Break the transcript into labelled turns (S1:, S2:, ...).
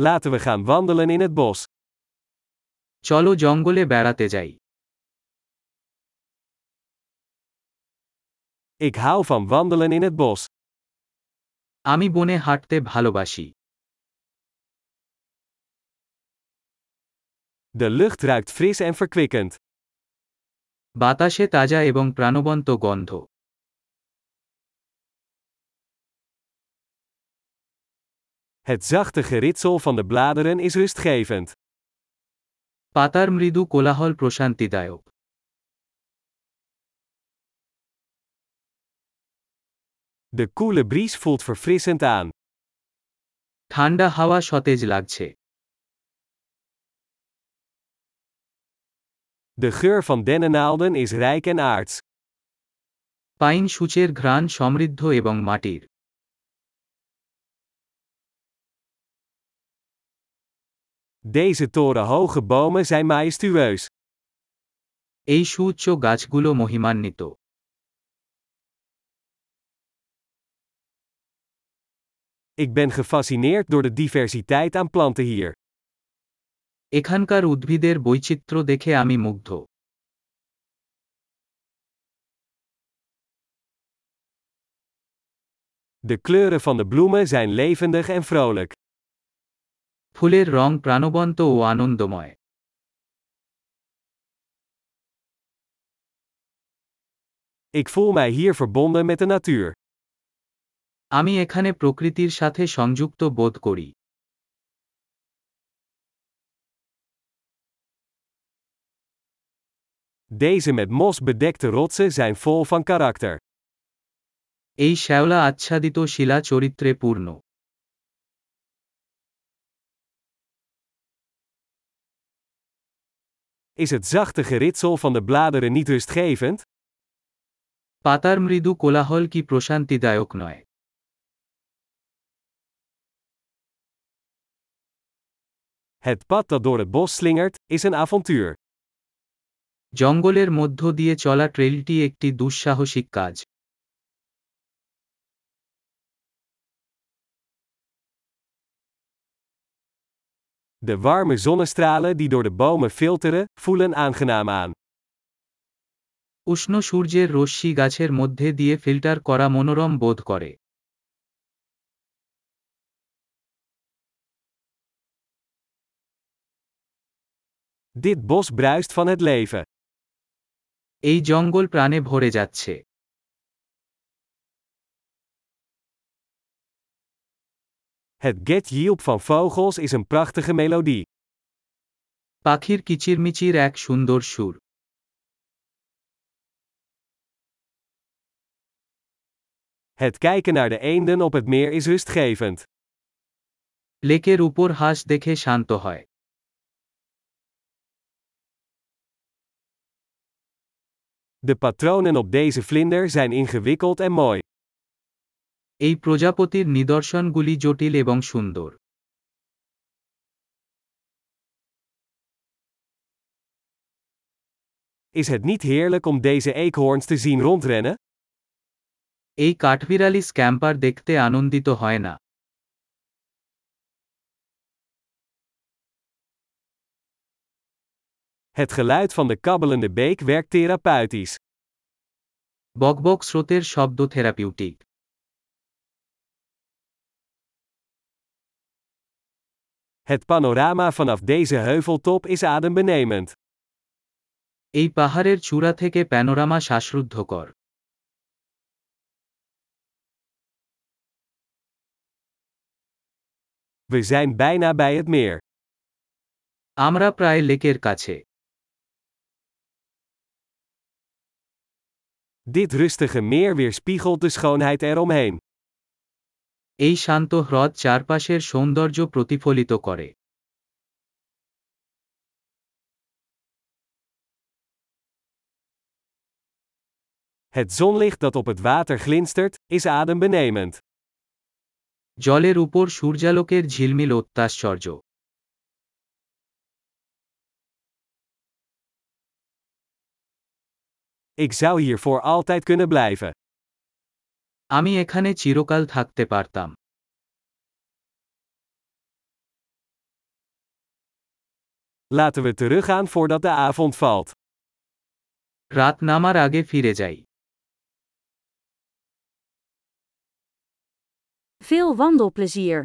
S1: Laten we gaan wandelen in het bos.
S2: চলো জঙ্গলে বেড়াতে যাই
S1: Ik hou van wandelen in het bos.
S2: আমি বনে হাঁটতে ভালোবাসি
S1: De lucht ruikt fris en verkwikkend.
S2: বাতাসে তাজা এবং প্রাণবন্ত গন্ধ
S1: Het zachte geritsel van de bladeren is rustgevend.
S2: পাতার মৃদু কোলাহল প্রশান্তিদায়ক
S1: De koele bries voelt verfrissend aan.
S2: ঠান্ডা হাওয়া সতেজ লাগছে
S1: De geur van dennennaalden is rijk en aards.
S2: Pine সূচের ঘ্রাণ সমৃদ্ধ এবং মাটির
S1: Deze torenhoge bomen zijn majestueus.
S2: এই সুউচ্চ গাছগুলো মহিমান্বিত
S1: Ik ben gefascineerd door de diversiteit aan planten hier.
S2: এখানকার উদ্ভিদের বৈচিত্র্য দেখে আমি মুগ্ধ
S1: De kleuren van de bloemen zijn levendig en vrolijk.
S2: ফুলের রং প্রাণবন্ত ও আনন্দময়
S1: Ik voel mij hier verbonden met de natuur.
S2: আমি এখানে প্রকৃতির সাথে সংযুক্ত বোধ করি
S1: Deze met mos bedekte rotsen zijn vol van karakter.
S2: এই শ্যাওলা আচ্ছাদিত শিলা চরিত্রে পূর্ণ
S1: Is het zachte geritsel van de bladeren niet rustgevend?
S2: পাতার মৃদু কোলাহল কি প্রশান্তিদায়ক নয়
S1: Het pad dat door het bos slingert, is een avontuur.
S2: জঙ্গলের মধ্য দিয়ে চলা ট্রেলটি একটি দুঃসাহসিক কাজ
S1: De warme zonnestralen die door de bomen filteren, voelen aangenaam aan.
S2: উষ্ণ সূর্যের রশ্মি গাছের মধ্যে দিয়ে ফিল্টার করা মনোরম বোধ করে
S1: Dit bos bruist van het leven.
S2: এই জঙ্গল প্রাণে ভরে যাচ্ছে
S1: Het getjilp van vogels is een prachtige melodie.
S2: পাখির কিচিরমিচির এক সুন্দর সুর
S1: Het kijken naar de eenden op het meer is rustgevend.
S2: লেকের উপর হাঁস দেখে শান্ত হয়
S1: De patronen op deze vlinder zijn ingewikkeld en mooi.
S2: এই প্রজাপতির নিদর্শনগুলি জটিল এবং সুন্দর
S1: Is het niet heerlijk om deze eekhoorns te zien rondrennen?
S2: এই কাঠবিড়ালি স্ক্যাম্পার দেখতে আনন্দিত হয় না
S1: Het geluid van de kabbelende beek werkt therapeutisch.
S2: বকবক স্রোতের শব্দ therapeutic
S1: Het panorama vanaf deze heuveltop is adembenemend.
S2: এই পাহাড়ের চূড়া থেকে প্যানোরামা শ্বাসরুদ্ধকর
S1: We zijn bijna bij het meer.
S2: আমরা প্রায় লেকের কাছে
S1: Dit rustige meer weerspiegelt de schoonheid eromheen.
S2: এই শান্ত হ্রদ চারপাশের সৌন্দর্য প্রতিফলিত করে
S1: Het zonlicht dat op het water glinstert, is adembenemend.
S2: জলের উপর সূর্যালোকের ঝিলমিল অত্যাশ্চর্য
S1: Ik zou hier voor altijd kunnen blijven.
S2: আমি এখানে চিরকাল থাকতে পারতাম
S1: Laten we teruggaan voordat de avond valt.
S2: রাত নামার আগে
S3: Veel wandelplezier!